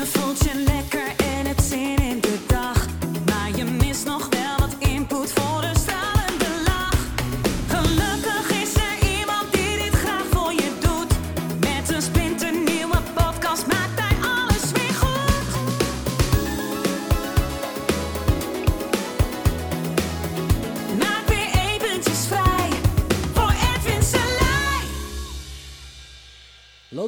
Je voelt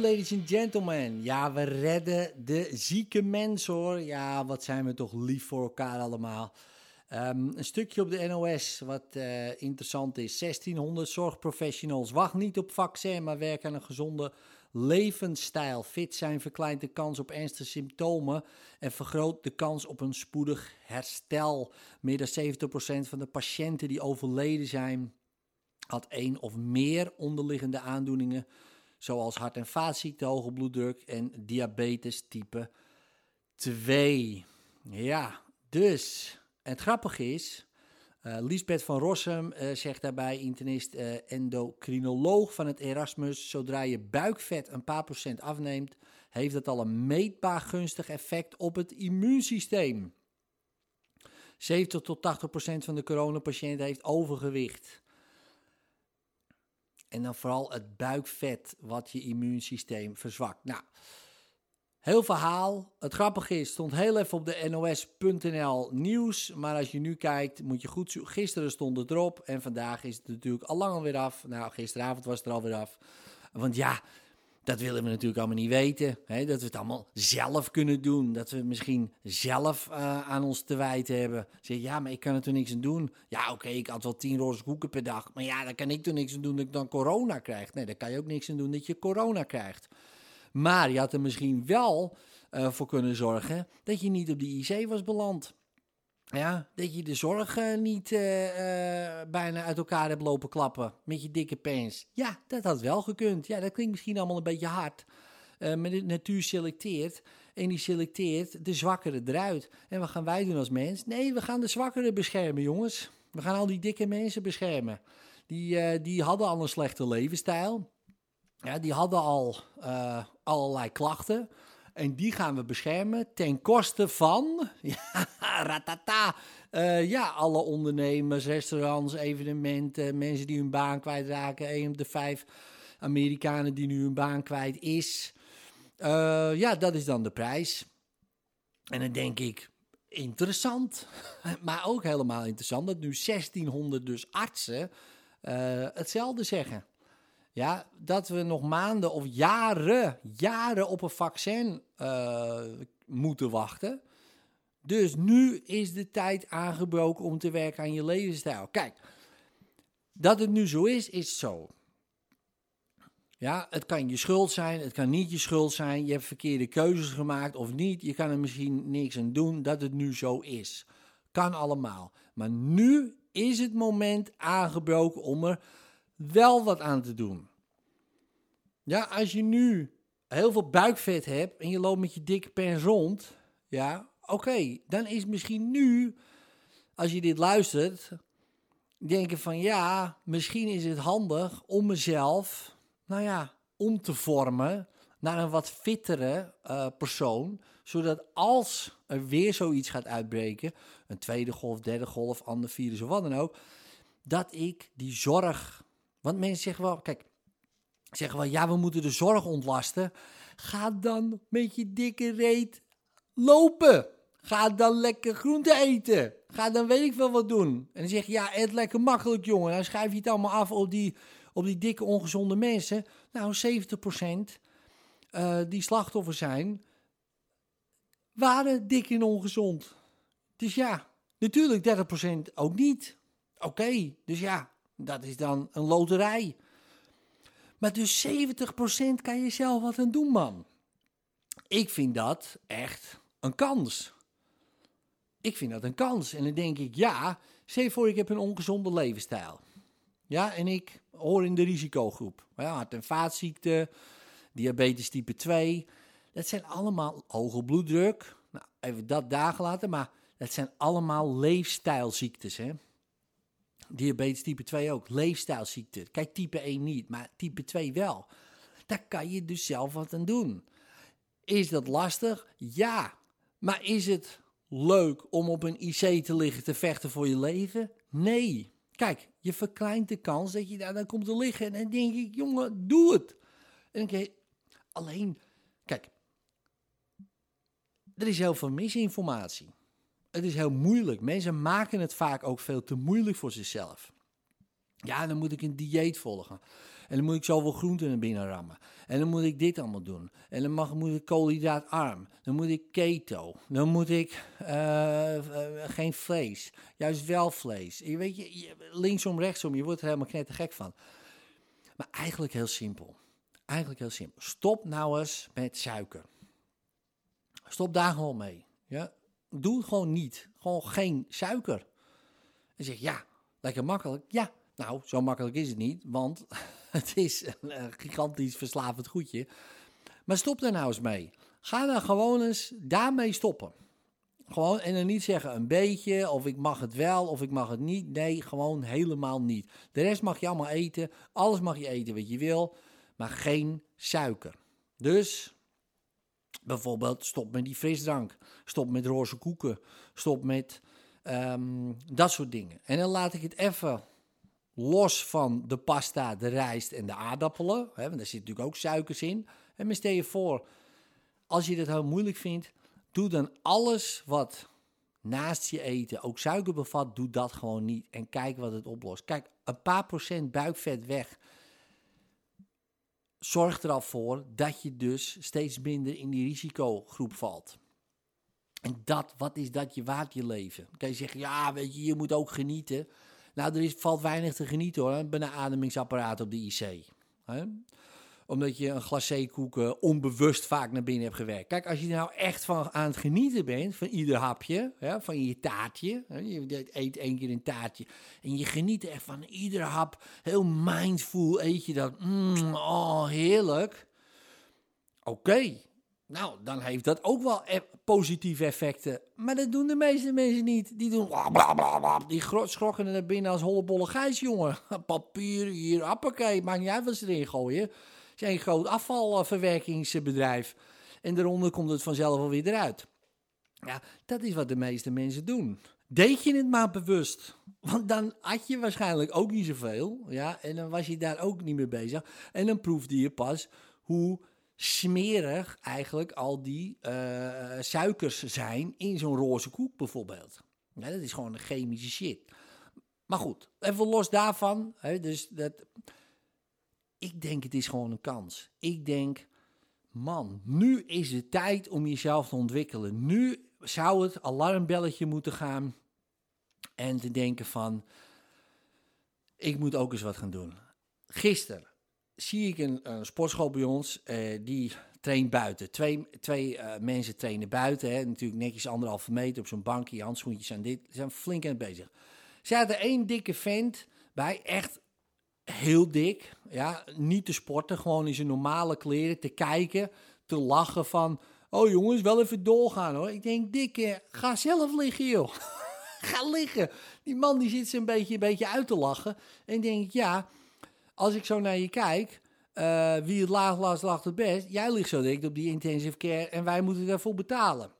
ladies and gentlemen. Ja, we redden de zieke mensen hoor. Ja, wat zijn we toch lief voor elkaar allemaal. Ehm, een stukje op de NOS wat eh, interessant is. 1600 zorgprofessionals. Wacht niet op vaccin, maar werk aan een gezonde levensstijl. Fit zijn verkleint de kans op ernstige symptomen en vergroot de kans op een spoedig herstel. Meer dan 70% van de patiënten die overleden zijn had één of meer onderliggende aandoeningen, zoals hart- en vaatziekten, hoge bloeddruk en diabetes type 2. Ja, dus, het grappige is, eh Liesbeth van Rossum eh, zegt daarbij, internist eh, endocrinoloog van het Erasmus, zodra je buikvet een paar procent afneemt, heeft dat al een meetbaar gunstig effect op het immuunsysteem. 70 tot 80 procent van de coronapatiënten heeft overgewicht. En dan vooral het buikvet wat je immuunsysteem verzwakt. Nou, heel verhaal. Het grappige is, stond heel even op de nos.nl nieuws. Maar als je nu kijkt, moet je goed zoeken. Gisteren stond het erop en vandaag is het natuurlijk al lang alweer af. Nou, gisteravond was het er alweer af. Want ja, dat willen we natuurlijk allemaal niet weten. Hè? Dat we het allemaal zelf kunnen doen. Dat we misschien zelf eh, aan ons te wijten hebben. Zeg, ja, maar ik kan er toch niks aan doen. Ja, oké, ik had wel tien roze koeken per dag. Maar ja, daar kan ik toch niks aan doen dat ik dan corona krijg. Nee, daar kan je ook niks aan doen dat je corona krijgt. Maar je had er misschien wel eh, voor kunnen zorgen dat je niet op die IC was beland. Ja, dat je de zorg eh, niet eh, eh, bijna uit elkaar hebt lopen klappen met je dikke pens. Ja, dat had wel gekund. Ja, dat klinkt misschien allemaal een beetje hard. Eh, maar de natuur selecteert en die selecteert de zwakkere eruit. En wat gaan wij doen als mens? Nee, we gaan de zwakkere beschermen, jongens. We gaan al die dikke mensen beschermen. Die, die hadden al een slechte levensstijl. Ja, die hadden al allerlei klachten. En die gaan we beschermen ten koste van, ja, ratata, eh, ja, alle ondernemers, restaurants, evenementen, mensen die hun baan kwijtraken. 1 op de vijf Amerikanen die nu hun baan kwijt is. Eh, ja, dat is dan de prijs. En dan denk ik, interessant. Maar ook helemaal interessant dat nu 1600 dus artsen eh, hetzelfde zeggen. Ja, dat we nog maanden of jaren, jaren op een vaccin eh, moeten wachten. Dus nu is de tijd aangebroken om te werken aan je levensstijl. Kijk, dat het nu zo is, is zo. Ja, het kan je schuld zijn, het kan niet je schuld zijn. Je hebt verkeerde keuzes gemaakt of niet. Je kan er misschien niks aan doen dat het nu zo is. Kan allemaal. Maar nu is het moment aangebroken om er wel wat aan te doen. Ja, als je nu heel veel buikvet hebt en je loopt met je dikke pens rond, ja, oké, dan is misschien nu, als je dit luistert, denken van ja, misschien is het handig om mezelf, nou ja, om te vormen naar een wat fittere eh, persoon, zodat als er weer zoiets gaat uitbreken, een tweede golf, derde golf, ander virus of wat dan ook, dat ik die zorg, want mensen zeggen wel, kijk, zeggen wel, ja, we moeten de zorg ontlasten. Ga dan met je dikke reet lopen. Ga dan lekker groente eten. Ga dan weet ik veel wat doen. En dan zeg je, ja, eet lekker makkelijk, jongen. Dan schrijf je het allemaal af op die, op die dikke, ongezonde mensen. Nou, 70% eh, die slachtoffer zijn, waren dik en ongezond. Dus ja, natuurlijk 30% ook niet. Oké, dus ja, dat is dan een loterij. Maar dus 70% kan je zelf wat aan doen, man. Ik vind dat echt een kans. Ik vind dat een kans. En dan denk ik, ja, je voor ik heb een ongezonde levensstijl. Ja, en ik hoor in de risicogroep. Ja, hart- en vaatziekten, diabetes type 2. Dat zijn allemaal hoge bloeddruk. Nou, even dat daar gelaten, maar dat zijn allemaal leefstijlziektes, hè. Diabetes type 2 ook, leefstijlziekte. Kijk, type 1 niet, maar type 2 wel. Daar kan je dus zelf wat aan doen. Is dat lastig? Ja. Maar is het leuk om op een IC te liggen te vechten voor je leven? Nee. Kijk, je verkleint de kans dat je daar dan komt te liggen. En dan denk ik, jongen, doe het. En dan je- alleen, kijk, er is heel veel misinformatie. Het is heel moeilijk. Mensen maken het vaak ook veel te moeilijk voor zichzelf. Ja, dan moet ik een dieet volgen. En dan moet ik zoveel groenten naar binnen rammen. En dan moet ik dit allemaal doen. En dan mag, moet ik koolhydraatarm. Dan moet ik keto. Dan moet ik eh, eh, geen vlees. Juist wel vlees. Je weet je, je- linksom, rechtsom. Je wordt er helemaal knettergek van. Maar eigenlijk heel simpel. Eigenlijk heel simpel. Stop nou eens met suiker. Stop daar gewoon mee. Ja? Doe het gewoon niet. Gewoon geen suiker. En zeg ja, lekker makkelijk. Ja, nou, zo makkelijk is het niet, want het is een eh, gigantisch verslavend goedje. Maar stop daar nou eens mee. Ga dan gewoon eens daarmee stoppen. Gewoon, en dan niet zeggen een beetje, of ik mag het wel, of ik mag het niet. Nee, gewoon helemaal niet. De rest mag je allemaal eten. Alles mag je eten wat je wil, maar geen suiker. Dus bijvoorbeeld stop met die frisdrank. Stop met roze koeken. Stop met ehm, dat soort dingen. En dan laat ik het even los van de pasta, de rijst en de aardappelen. Hè, want daar zit natuurlijk ook suikers in. En maar stel je voor, als je dat heel moeilijk vindt, doe dan alles wat naast je eten ook suiker bevat, doe dat gewoon niet. En kijk wat het oplost. Kijk, een paar procent buikvet weg zorgt er al voor dat je dus steeds minder in die risicogroep valt. En dat, wat is dat je waard je leven? Dan kan je zeggen, ja, weet je, je moet ook genieten. Nou, er is, valt weinig te genieten hoor, een benademingsapparaat op de IC. Omdat je een glacékoeken onbewust vaak naar binnen hebt gewerkt. Kijk, als je nou echt van aan het genieten bent, van ieder hapje, van je taartje. Hè, je eet één keer een taartje. En je geniet echt van ieder hap. Heel mindful eet je dat. Mm, oh, heerlijk. Oké, nou, dan heeft dat ook wel e- positieve effecten. Maar dat doen de meeste mensen niet. Die doen bla bla bla bla. Die schrokken er naar binnen als hollebolle gijs, jongen. Papier hier, appakee. Maakt niet uit wat ze erin gooien. Een groot afvalverwerkingsbedrijf. En daaronder komt het vanzelf wel weer eruit. Ja, dat is wat de meeste mensen doen. Deed je het maar bewust. Want dan had je waarschijnlijk ook niet zoveel. Ja, en dan was je daar ook niet mee bezig. En dan proefde je pas hoe smerig eigenlijk al die eh, suikers zijn in zo'n roze koek bijvoorbeeld. Ja, dat is gewoon een chemische shit. Maar goed, even los daarvan. Hè, dus dat, ik denk het is gewoon een kans. Ik denk, man, nu is het tijd om jezelf te ontwikkelen. Nu zou het alarmbelletje moeten gaan en te denken van, ik moet ook eens wat gaan doen. Gisteren zie ik een, een sportschool bij ons, eh, die traint buiten. Twee, twee eh, mensen trainen buiten, hè, natuurlijk netjes anderhalve meter op zo'n bankje, handschoentjes en dit. Ze zijn flink aan het bezig. Ze hadden één dikke vent bij, echt heel dik. Ja, niet te sporten, gewoon in zijn normale kleren te kijken, te lachen van... Oh jongens, wel even doorgaan hoor. Ik denk, dikke, ga zelf liggen joh. ga liggen. Die man die zit ze een beetje, een beetje uit te lachen. En ik denk, ja, als ik zo naar je kijk, eh, wie het laag last lacht het best. Jij ligt zo dik op die intensive care en wij moeten daarvoor betalen.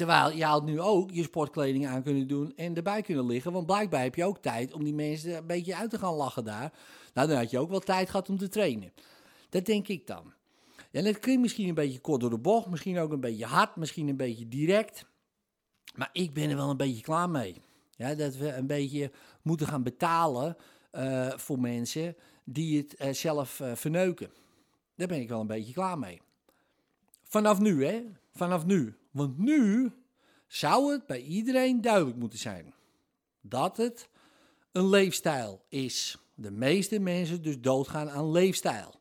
Terwijl je had nu ook je sportkleding aan kunnen doen en erbij kunnen liggen. Want blijkbaar heb je ook tijd om die mensen een beetje uit te gaan lachen daar. Nou, dan had je ook wel tijd gehad om te trainen. Dat denk ik dan. En het klinkt misschien een beetje kort door de bocht, misschien ook een beetje hard, misschien een beetje direct. Maar ik ben er wel een beetje klaar mee. Ja, dat we een beetje moeten gaan betalen eh, voor mensen die het eh, zelf eh, verneuken. Daar ben ik wel een beetje klaar mee. Vanaf nu, hè? Vanaf nu. Want nu zou het bij iedereen duidelijk moeten zijn dat het een leefstijl is. De meeste mensen dus doodgaan aan leefstijl.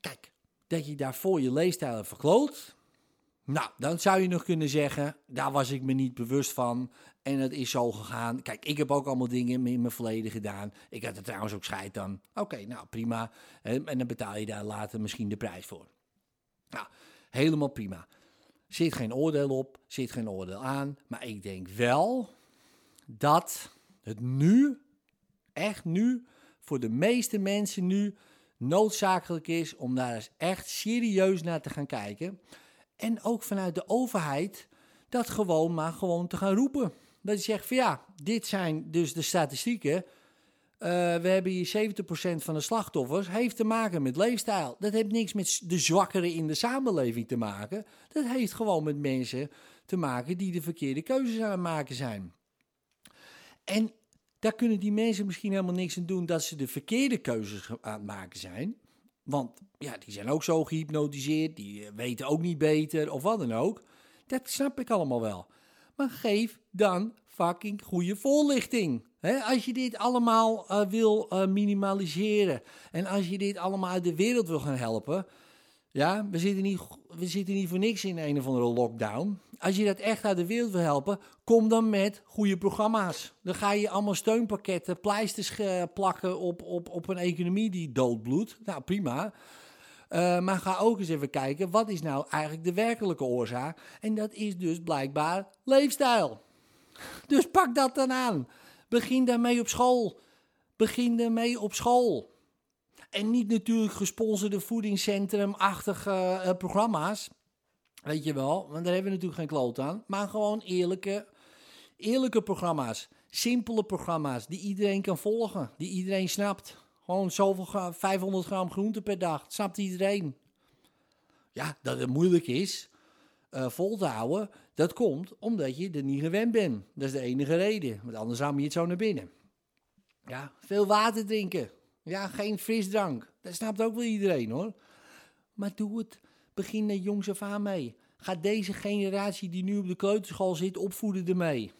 Kijk, dat je daarvoor je leefstijl hebt verkloot. Nou, dan zou je nog kunnen zeggen, daar was ik me niet bewust van. En het is zo gegaan. Kijk, ik heb ook allemaal dingen in mijn verleden gedaan. Ik had er trouwens ook scheid aan. Oké, nou prima. En en dan betaal je daar later misschien de prijs voor. Nou, helemaal prima. Zit geen oordeel op, zit geen oordeel aan. Maar ik denk wel dat het nu, echt nu, voor de meeste mensen nu noodzakelijk is om daar eens echt serieus naar te gaan kijken. En ook vanuit de overheid dat gewoon maar gewoon te gaan roepen. Dat je zegt van ja, dit zijn dus de statistieken. Uh, we hebben hier 70% van de slachtoffers heeft te maken met leefstijl. Dat heeft niks met de zwakkeren in de samenleving te maken. Dat heeft gewoon met mensen te maken die de verkeerde keuzes aan het maken zijn. En daar kunnen die mensen misschien helemaal niks aan doen dat ze de verkeerde keuzes aan het maken zijn. Want ja, die zijn ook zo gehypnotiseerd, die eh, weten ook niet beter of wat dan ook. Dat snap ik allemaal wel. Maar geef dan fucking goede voorlichting. als je dit allemaal uh, wil uh, minimaliseren en als je dit allemaal uit de wereld wil gaan helpen, ja, we zitten, niet, we zitten niet voor niks in een of andere lockdown. Als je dat echt uit de wereld wil helpen, kom dan met goede programma's. Dan ga je allemaal steunpakketten, pleisters plakken op, op, op een economie die doodbloedt. Nou, prima. Maar ga ook eens even kijken, wat is nou eigenlijk de werkelijke oorzaak? En dat is dus blijkbaar leefstijl. Dus pak dat dan aan. Begin daarmee op school. Begin daarmee op school. En niet natuurlijk gesponsorde voedingscentrum-achtige uh, programma's. Weet je wel, want daar hebben we natuurlijk geen kloot aan. Maar gewoon eerlijke, eerlijke programma's. Simpele programma's die iedereen kan volgen. Die iedereen snapt. Gewoon zoveel gram, 500 gram groente per dag. Snapt iedereen. Ja, dat het moeilijk is uh, vol te houden. Dat komt omdat je er niet gewend bent. Dat is de enige reden. Want anders hou je het zo naar binnen. Ja, veel water drinken. Ja, geen frisdrank. Dat snapt ook wel iedereen hoor. Maar doe het. Begin er jongs af aan mee. Ga deze generatie die nu op de kleuterschool zit opvoeden ermee.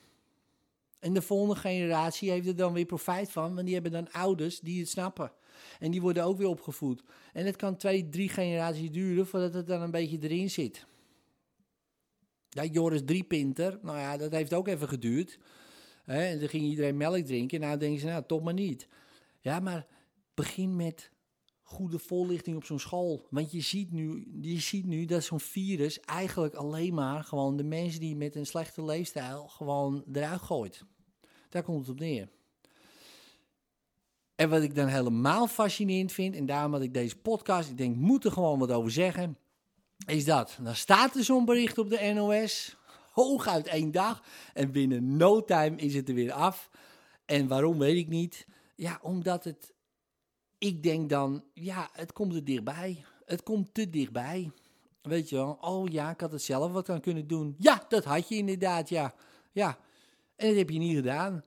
En de volgende generatie heeft er dan weer profijt van, want die hebben dan ouders die het snappen. En die worden ook weer opgevoed. En het kan twee, drie generaties duren voordat het dan een beetje erin zit. Ja, Joris Driepinter, nou ja, dat heeft ook even geduurd. en dan ging iedereen melk drinken. Nou denken ze, nou, toch maar niet. Ja, maar begin met goede voorlichting op zo'n school. Want je ziet nu, je ziet nu dat zo'n virus eigenlijk alleen maar gewoon de mensen die met een slechte leefstijl gewoon eruit gooit. Daar komt het op neer. En wat ik dan helemaal fascinerend vind, en daarom had ik deze podcast, ik denk, moet er gewoon wat over zeggen, is dat. Dan staat er zo'n bericht op de NOS, hooguit één dag, en binnen no time is het er weer af. En waarom weet ik niet. Ja, omdat het ik denk dan, ja, het komt er dichtbij. Het komt te dichtbij. Weet je wel, oh ja, ik had het zelf wat aan kunnen doen. Ja, dat had je inderdaad, ja. Ja, en dat heb je niet gedaan.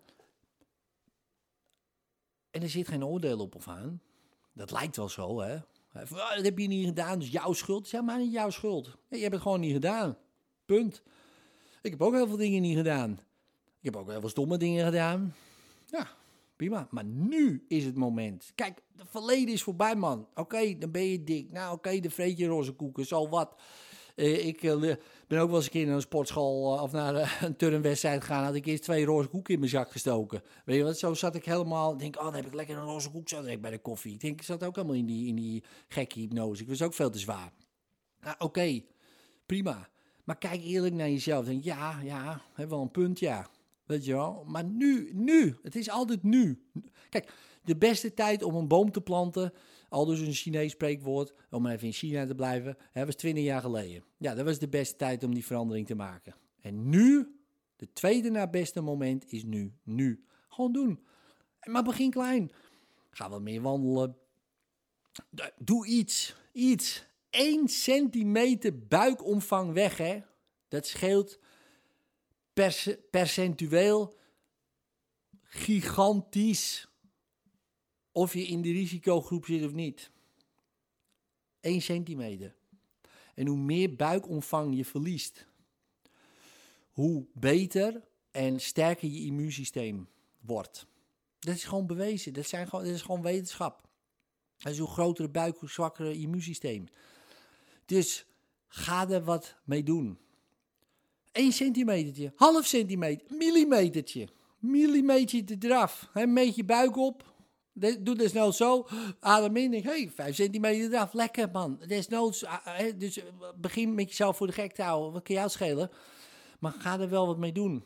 En er zit geen oordeel op of aan. Dat lijkt wel zo, hè. Ah, dat heb je niet gedaan, dus jouw schuld. Zeg maar niet jouw schuld. je hebt het gewoon niet gedaan. Punt. Ik heb ook heel veel dingen niet gedaan. Ik heb ook heel veel stomme dingen gedaan. Ja, Prima. Maar nu is het moment. Kijk, het verleden is voorbij, man. Oké, dan ben je dik. Nou, oké, de vreet je roze koeken. Zo wat. Uh, ik uh, ben ook wel eens een keer naar een sportschool uh, of naar een turnwedstrijd gegaan. Had ik eerst twee roze koeken in mijn zak gestoken. Weet je wat? Zo zat ik helemaal. Denk, oh, dan heb ik lekker een roze koek direct bij de koffie. Ik denk, ik zat ook helemaal in die, in die gekke hypnose. Ik was ook veel te zwaar. Nou, oké, prima. Maar kijk eerlijk naar jezelf. Denk, ja, ja, heb wel een punt, ja. Weet je wel? Maar nu, nu. Het is altijd nu. Kijk, de beste tijd om een boom te planten, al dus een Chinees spreekwoord, om even in China te blijven, hè, was 20 jaar geleden. Ja, dat was de beste tijd om die verandering te maken. En nu, de tweede na beste moment is nu. Nu. Gewoon doen. Maar begin klein. Ga wat meer wandelen. Doe iets. Iets. 1 centimeter buikomvang weg, hè. Dat scheelt percentueel gigantisch of je in de risicogroep zit of niet. 1 centimeter. En hoe meer buikomvang je verliest, hoe beter en sterker je immuunsysteem wordt. Dat is gewoon bewezen. Dat, zijn gewoon, dat is gewoon wetenschap. Dat hoe grotere buik, hoe zwakkere immuunsysteem. Dus ga er wat mee doen. 1 centimetertje, half centimeter, millimetertje. Millimetertje eraf. He, meet je buik op. doe desnoods zo. Adem in. Hey, 5 centimeter eraf. Lekker man. Desnoods. Uh, dus begin met jezelf voor de gek te houden. Wat kan jou schelen? Maar ga er wel wat mee doen.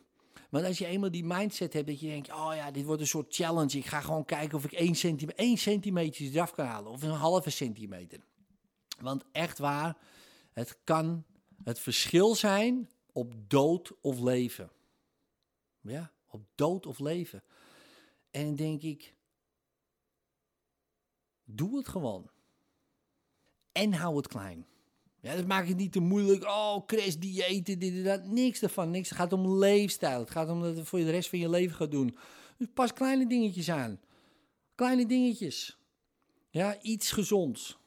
Want als je eenmaal die mindset hebt dat je denkt, oh ja, dit wordt een soort challenge. Ik ga gewoon kijken of ik 1 centimeter, 1 centimeter eraf kan halen. Of een halve centimeter. Want echt waar, het kan het verschil zijn op dood of leven. Ja, op dood of leven. En dan denk ik, doe het gewoon. En hou het klein. Ja, dat maakt het niet te moeilijk. Oh, crash diëten, dit en dat. Niks ervan, niks. Het gaat om leefstijl. Het gaat om dat je voor de rest van je leven gaat doen. Dus pas kleine dingetjes aan. Kleine dingetjes. Ja, iets gezonds.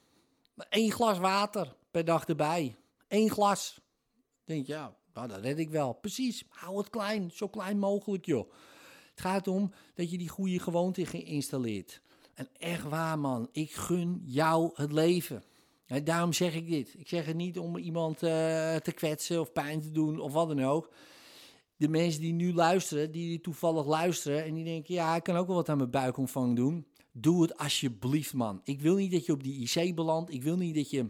Eén glas water per dag erbij. Eén glas. Denk je, ja, nou, dat red ik wel. Precies, hou het klein. Zo klein mogelijk, joh. Het gaat om dat je die goede gewoonte geïnstalleerd. En echt waar, man. Ik gun jou het leven. En daarom zeg ik dit. Ik zeg het niet om iemand eh, te kwetsen of pijn te doen of wat dan ook. De mensen die nu luisteren, die toevallig luisteren en die denken: ja, ik kan ook wel wat aan mijn buikomvang doen. Doe het alsjeblieft, man. Ik wil niet dat je op die IC belandt. Ik wil niet dat je,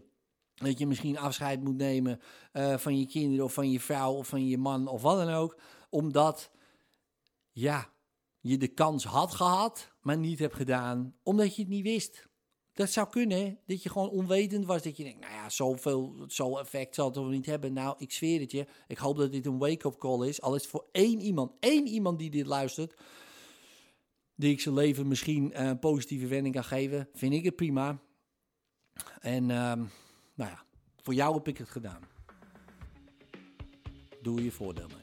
dat je misschien afscheid moet nemen uh, van je kinderen of van je vrouw of van je man of wat dan ook. Omdat, ja, je de kans had gehad, maar niet hebt gedaan, omdat je het niet wist. Dat zou kunnen, dat je gewoon onwetend was. Dat je denkt, nou ja, zoveel, zo effect zal het toch niet hebben. Nou, ik zweer het je. Ik hoop dat dit een wake-up call is. Al is het voor één iemand, één iemand die dit luistert. Die ik zijn leven misschien een positieve wending kan geven. Vind ik het prima. En, um, nou ja, voor jou heb ik het gedaan. Doe je voordeel mee.